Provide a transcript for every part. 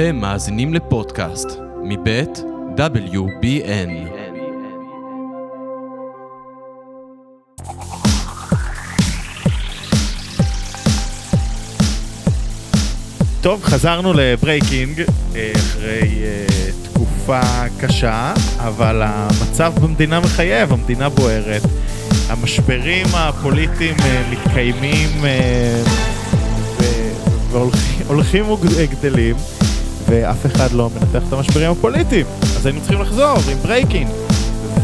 אתם מאזינים לפודקאסט מבית WBN. טוב, חזרנו לברייקינג אה, אחרי אה, תקופה קשה, אבל המצב במדינה מחייב, המדינה בוערת, המשברים הפוליטיים אה, מתקיימים והולכים וגדלים, ואף אחד לא מנתח את המשברים הפוליטיים, אז היינו צריכים לחזור עם ברייקינג.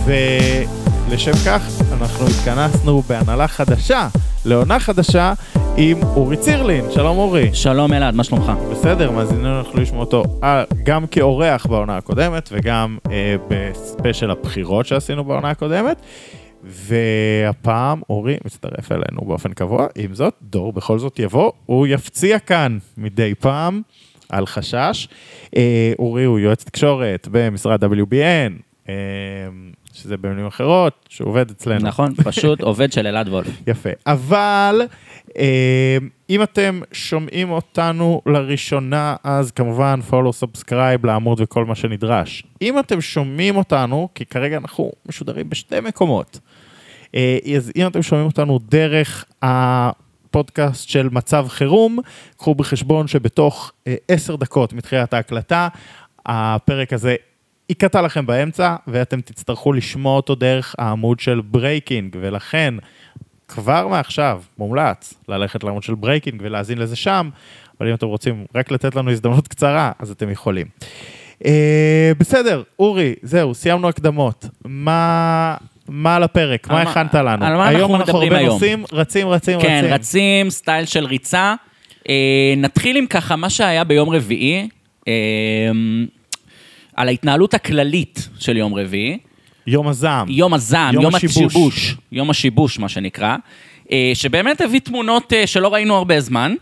ולשם כך אנחנו התכנסנו בהנהלה חדשה, לעונה חדשה, עם אורי צירלין. שלום אורי. שלום אלעד, מה שלומך? בסדר, מאזינינו יכלו לשמוע אותו אה, גם כאורח בעונה הקודמת וגם אה, בספיישל הבחירות שעשינו בעונה הקודמת. והפעם אורי מצטרף אלינו באופן קבוע, עם זאת, דור בכל זאת יבוא, הוא יפציע כאן מדי פעם על חשש. אה, אורי הוא יועץ תקשורת במשרד WBN, אה, שזה במילים אחרות, שהוא עובד אצלנו. נכון, פשוט עובד של אלעד וולף. יפה, אבל אה, אם אתם שומעים אותנו לראשונה, אז כמובן follow, subscribe לעמוד וכל מה שנדרש. אם אתם שומעים אותנו, כי כרגע אנחנו משודרים בשתי מקומות, אז אם אתם שומעים אותנו דרך הפודקאסט של מצב חירום, קחו בחשבון שבתוך אה, עשר דקות מתחילת ההקלטה, הפרק הזה ייקטע לכם באמצע, ואתם תצטרכו לשמוע אותו דרך העמוד של ברייקינג, ולכן כבר מעכשיו מומלץ ללכת לעמוד של ברייקינג ולהאזין לזה שם, אבל אם אתם רוצים רק לתת לנו הזדמנות קצרה, אז אתם יכולים. Uh, בסדר, אורי, זהו, סיימנו הקדמות. מה, מה על הפרק? מה הכנת לנו? על מה אנחנו מדברים היום? היום אנחנו הרבה נושאים, רצים, רצים, רצים. כן, רצים, סטייל של ריצה. Uh, נתחיל עם ככה מה שהיה ביום רביעי, uh, על ההתנהלות הכללית של יום רביעי. יום הזעם. יום הזעם, יום, יום השיבוש. יום השיבוש, מה שנקרא. אה, שבאמת הביא תמונות אה, שלא ראינו הרבה זמן.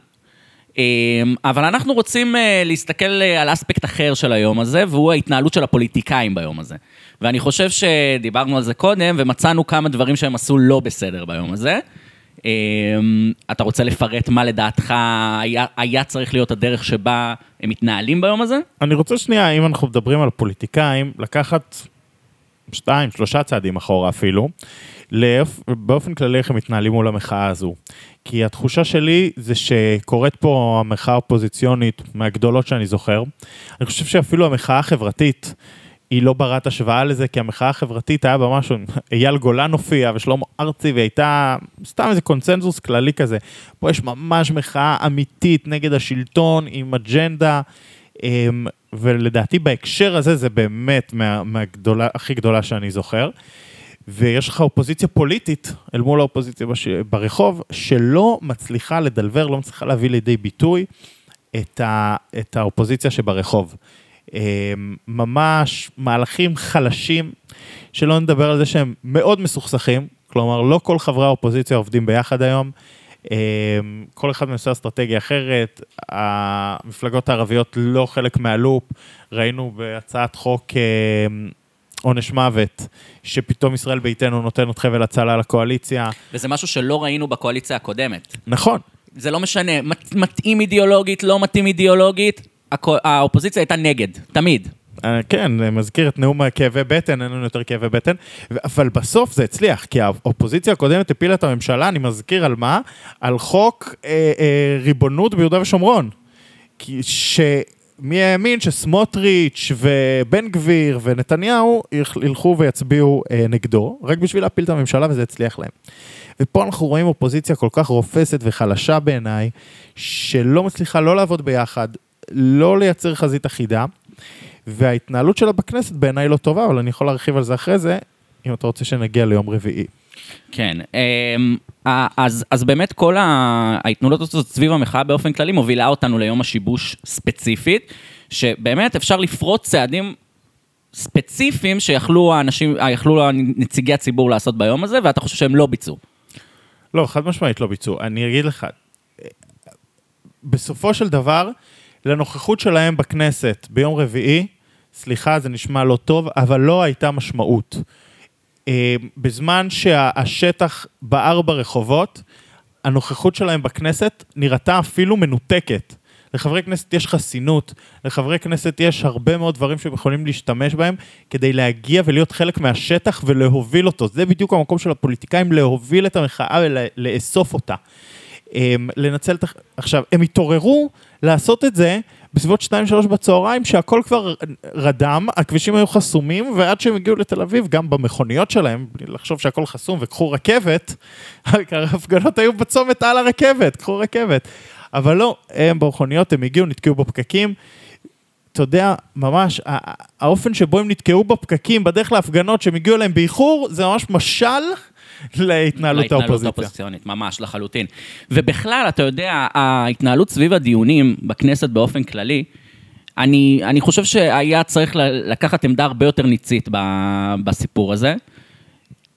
אה, אבל אנחנו רוצים להסתכל על אספקט אחר של היום הזה, והוא ההתנהלות של הפוליטיקאים ביום הזה. ואני חושב שדיברנו על זה קודם, ומצאנו כמה דברים שהם עשו לא בסדר ביום הזה. אתה רוצה לפרט מה לדעתך היה, היה צריך להיות הדרך שבה הם מתנהלים ביום הזה? אני רוצה שנייה, אם אנחנו מדברים על פוליטיקאים, לקחת שתיים, שלושה צעדים אחורה אפילו, לאופ... באופן כללי איך הם מתנהלים מול המחאה הזו. כי התחושה שלי זה שקורית פה המחאה האופוזיציונית מהגדולות שאני זוכר. אני חושב שאפילו המחאה החברתית היא לא ברת השוואה לזה, כי המחאה החברתית היה בה משהו, אייל גולן הופיע ושלמה ארצי, והייתה סתם איזה קונצנזוס כללי כזה. פה יש ממש מחאה אמיתית נגד השלטון עם אג'נדה. ולדעתי בהקשר הזה זה באמת מה, מהגדולה, הכי גדולה שאני זוכר. ויש לך אופוזיציה פוליטית אל מול האופוזיציה בש... ברחוב, שלא מצליחה לדלבר, לא מצליחה להביא לידי ביטוי את, ה... את האופוזיציה שברחוב. אמ, ממש מהלכים חלשים, שלא נדבר על זה שהם מאוד מסוכסכים, כלומר לא כל חברי האופוזיציה עובדים ביחד היום. אמ, כל אחד מנסה אסטרטגיה אחרת, המפלגות הערביות לא חלק מהלופ, ראינו בהצעת חוק אמ, עונש מוות, שפתאום ישראל ביתנו נותנת חבל הצלה לקואליציה. וזה משהו שלא ראינו בקואליציה הקודמת. נכון. זה לא משנה, מתאים אידיאולוגית, לא מתאים אידיאולוגית, האופוזיציה הייתה נגד, תמיד. אה, כן, מזכיר את נאום כאבי בטן, אין לנו יותר כאבי בטן, אבל בסוף זה הצליח, כי האופוזיציה הקודמת הפילה את הממשלה, אני מזכיר על מה? על חוק אה, אה, ריבונות ביהודה ושומרון. כי שמי האמין שסמוטריץ' ובן גביר ונתניהו ילכו ויצביעו אה, נגדו, רק בשביל להפיל את הממשלה וזה הצליח להם. ופה אנחנו רואים אופוזיציה כל כך רופסת וחלשה בעיניי, שלא מצליחה לא לעבוד ביחד, לא לייצר חזית אחידה. וההתנהלות שלה בכנסת בעיניי לא טובה, אבל אני יכול להרחיב על זה אחרי זה, אם אתה רוצה שנגיע ליום רביעי. כן, אמ, אז, אז באמת כל ההתנהלות הזאת סביב המחאה באופן כללי מובילה אותנו ליום השיבוש ספציפית, שבאמת אפשר לפרוט צעדים ספציפיים שיכלו האנשים, יכלו נציגי הציבור לעשות ביום הזה, ואתה חושב שהם לא ביצעו. לא, חד משמעית לא ביצעו. אני אגיד לך, בסופו של דבר, לנוכחות שלהם בכנסת ביום רביעי, סליחה, זה נשמע לא טוב, אבל לא הייתה משמעות. אה, בזמן שהשטח בער ברחובות, הנוכחות שלהם בכנסת נראתה אפילו מנותקת לחברי כנסת יש חסינות, לחברי כנסת יש הרבה מאוד דברים שהם יכולים להשתמש בהם כדי להגיע ולהיות חלק מהשטח ולהוביל אותו. זה בדיוק המקום של הפוליטיקאים, להוביל את המחאה ולאסוף אותה. אמ, לנצל את... עכשיו, הם התעוררו לעשות את זה בסביבות 2-3 בצהריים, שהכל כבר רדם, הכבישים היו חסומים, ועד שהם הגיעו לתל אביב, גם במכוניות שלהם, בלי לחשוב שהכל חסום, וקחו רכבת, ההפגנות היו בצומת על הרכבת, קחו רכבת. אבל לא, הם במכוניות, הם הגיעו, נתקעו בפקקים. אתה יודע, ממש, האופן שבו הם נתקעו בפקקים בדרך להפגנות שהם הגיעו אליהם באיחור, זה ממש משל להתנהלות האופוזיציונית, ממש, לחלוטין. ובכלל, אתה יודע, ההתנהלות סביב הדיונים בכנסת באופן כללי, אני, אני חושב שהיה צריך לקחת עמדה הרבה יותר ניצית בסיפור הזה.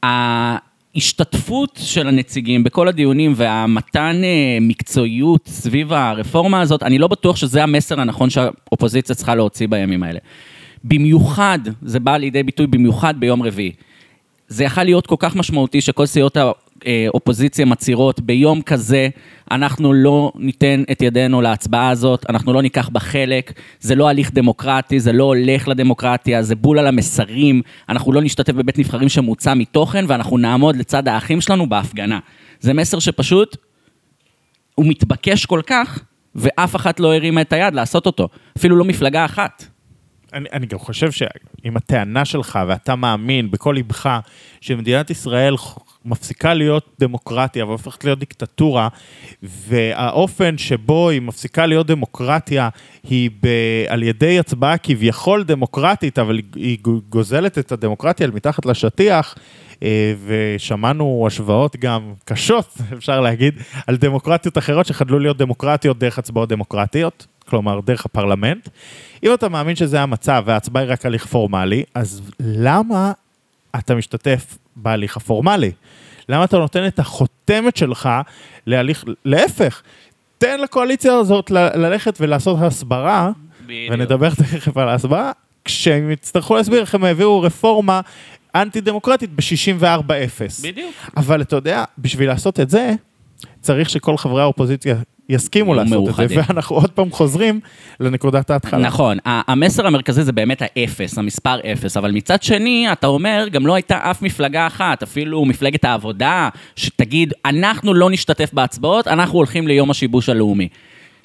ההשתתפות של הנציגים בכל הדיונים והמתן אה, מקצועיות סביב הרפורמה הזאת, אני לא בטוח שזה המסר הנכון שהאופוזיציה צריכה להוציא בימים האלה. במיוחד, זה בא לידי ביטוי במיוחד ביום רביעי. זה יכול להיות כל כך משמעותי שכל סיעות האופוזיציה מצהירות, ביום כזה אנחנו לא ניתן את ידינו להצבעה הזאת, אנחנו לא ניקח בה חלק, זה לא הליך דמוקרטי, זה לא הולך לדמוקרטיה, זה בול על המסרים, אנחנו לא נשתתף בבית נבחרים שמוצע מתוכן ואנחנו נעמוד לצד האחים שלנו בהפגנה. זה מסר שפשוט, הוא מתבקש כל כך, ואף אחת לא הרימה את היד לעשות אותו, אפילו לא מפלגה אחת. אני, אני גם חושב שאם הטענה שלך ואתה מאמין בכל ליבך שמדינת ישראל מפסיקה להיות דמוקרטיה והופכת להיות דיקטטורה, והאופן שבו היא מפסיקה להיות דמוקרטיה היא ב, על ידי הצבעה כביכול דמוקרטית, אבל היא גוזלת את הדמוקרטיה אל מתחת לשטיח, אה, ושמענו השוואות גם קשות, אפשר להגיד, על דמוקרטיות אחרות שחדלו להיות דמוקרטיות דרך הצבעות דמוקרטיות. כלומר דרך הפרלמנט. אם אתה מאמין שזה המצב וההצבעה היא רק הליך פורמלי, אז למה אתה משתתף בהליך הפורמלי? למה אתה נותן את החותמת שלך להליך, להפך, תן לקואליציה הזאת ללכת ולעשות הסברה, בדיוק. ונדבר תכף על ההסברה, כשהם יצטרכו להסביר איך הם העבירו רפורמה אנטי דמוקרטית ב-64-0. בדיוק. אבל אתה יודע, בשביל לעשות את זה, צריך שכל חברי האופוזיציה יסכימו לעשות מאוחדים. את זה, ואנחנו עוד פעם חוזרים לנקודת ההתחלה. נכון, המסר המרכזי זה באמת האפס, המספר אפס, אבל מצד שני, אתה אומר, גם לא הייתה אף מפלגה אחת, אפילו מפלגת העבודה, שתגיד, אנחנו לא נשתתף בהצבעות, אנחנו הולכים ליום השיבוש הלאומי.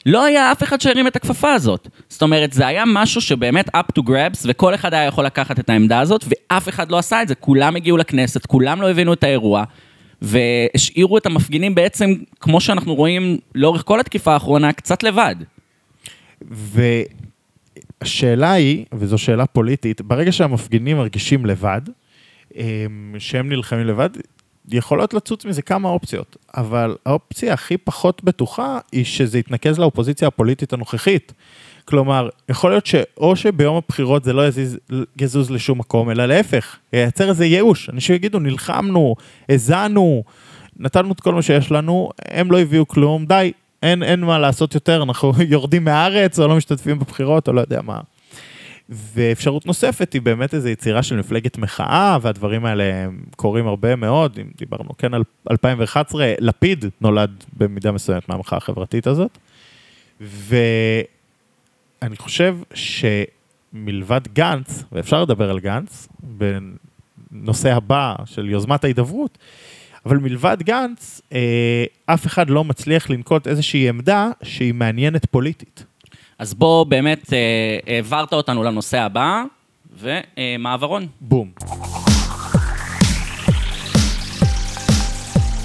לא היה אף אחד שהרים את הכפפה הזאת. זאת אומרת, זה היה משהו שבאמת up to grabs, וכל אחד היה יכול לקחת את העמדה הזאת, ואף אחד לא עשה את זה. כולם הגיעו לכנסת, כולם לא הבינו את האירוע. והשאירו את המפגינים בעצם, כמו שאנחנו רואים לאורך כל התקיפה האחרונה, קצת לבד. והשאלה היא, וזו שאלה פוליטית, ברגע שהמפגינים מרגישים לבד, שהם נלחמים לבד, יכולות לצוץ מזה כמה אופציות, אבל האופציה הכי פחות בטוחה היא שזה יתנקז לאופוזיציה הפוליטית הנוכחית. כלומר, יכול להיות שאו שביום הבחירות זה לא יזיז, יזוז לשום מקום, אלא להפך, ייצר איזה ייאוש. אנשים יגידו, נלחמנו, האזנו, נתנו את כל מה שיש לנו, הם לא הביאו כלום, די, אין, אין מה לעשות יותר, אנחנו יורדים מהארץ או לא משתתפים בבחירות או לא יודע מה. ואפשרות נוספת היא באמת איזו יצירה של מפלגת מחאה, והדברים האלה קורים הרבה מאוד. אם דיברנו כן על 2011, לפיד נולד במידה מסוימת מהמחאה החברתית הזאת. ו... אני חושב שמלבד גנץ, ואפשר לדבר על גנץ, בנושא הבא של יוזמת ההידברות, אבל מלבד גנץ, אה, אף אחד לא מצליח לנקוט איזושהי עמדה שהיא מעניינת פוליטית. אז בוא באמת, אה, העברת אותנו לנושא הבא, ומעברון. בום.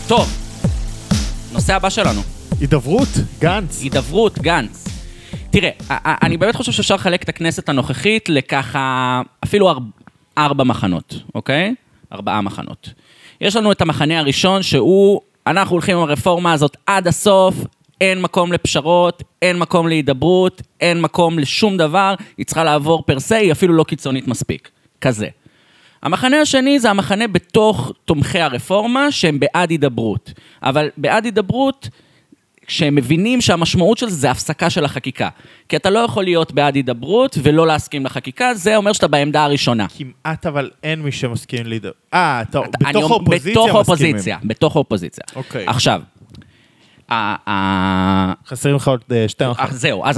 טוב, נושא הבא שלנו. הידברות, גנץ. הידברות, גנץ. תראה, אני באמת חושב שאפשר לחלק את הכנסת הנוכחית לככה, אפילו ארבע, ארבע מחנות, אוקיי? ארבעה מחנות. יש לנו את המחנה הראשון שהוא, אנחנו הולכים עם הרפורמה הזאת עד הסוף, אין מקום לפשרות, אין מקום להידברות, אין מקום לשום דבר, היא צריכה לעבור פר סה, היא אפילו לא קיצונית מספיק. כזה. המחנה השני זה המחנה בתוך תומכי הרפורמה שהם בעד הידברות. אבל בעד הידברות כשהם מבינים שהמשמעות של זה זה הפסקה של החקיקה. כי אתה לא יכול להיות בעד הידברות ולא להסכים לחקיקה, זה אומר שאתה בעמדה הראשונה. כמעט אבל אין מי שמסכים להידברות. אה, אתה בתוך האופוזיציה בתוך האופוזיציה, בתוך האופוזיציה. אוקיי. עכשיו, חסרים לך עוד אה, שתי... אה, זהו, אז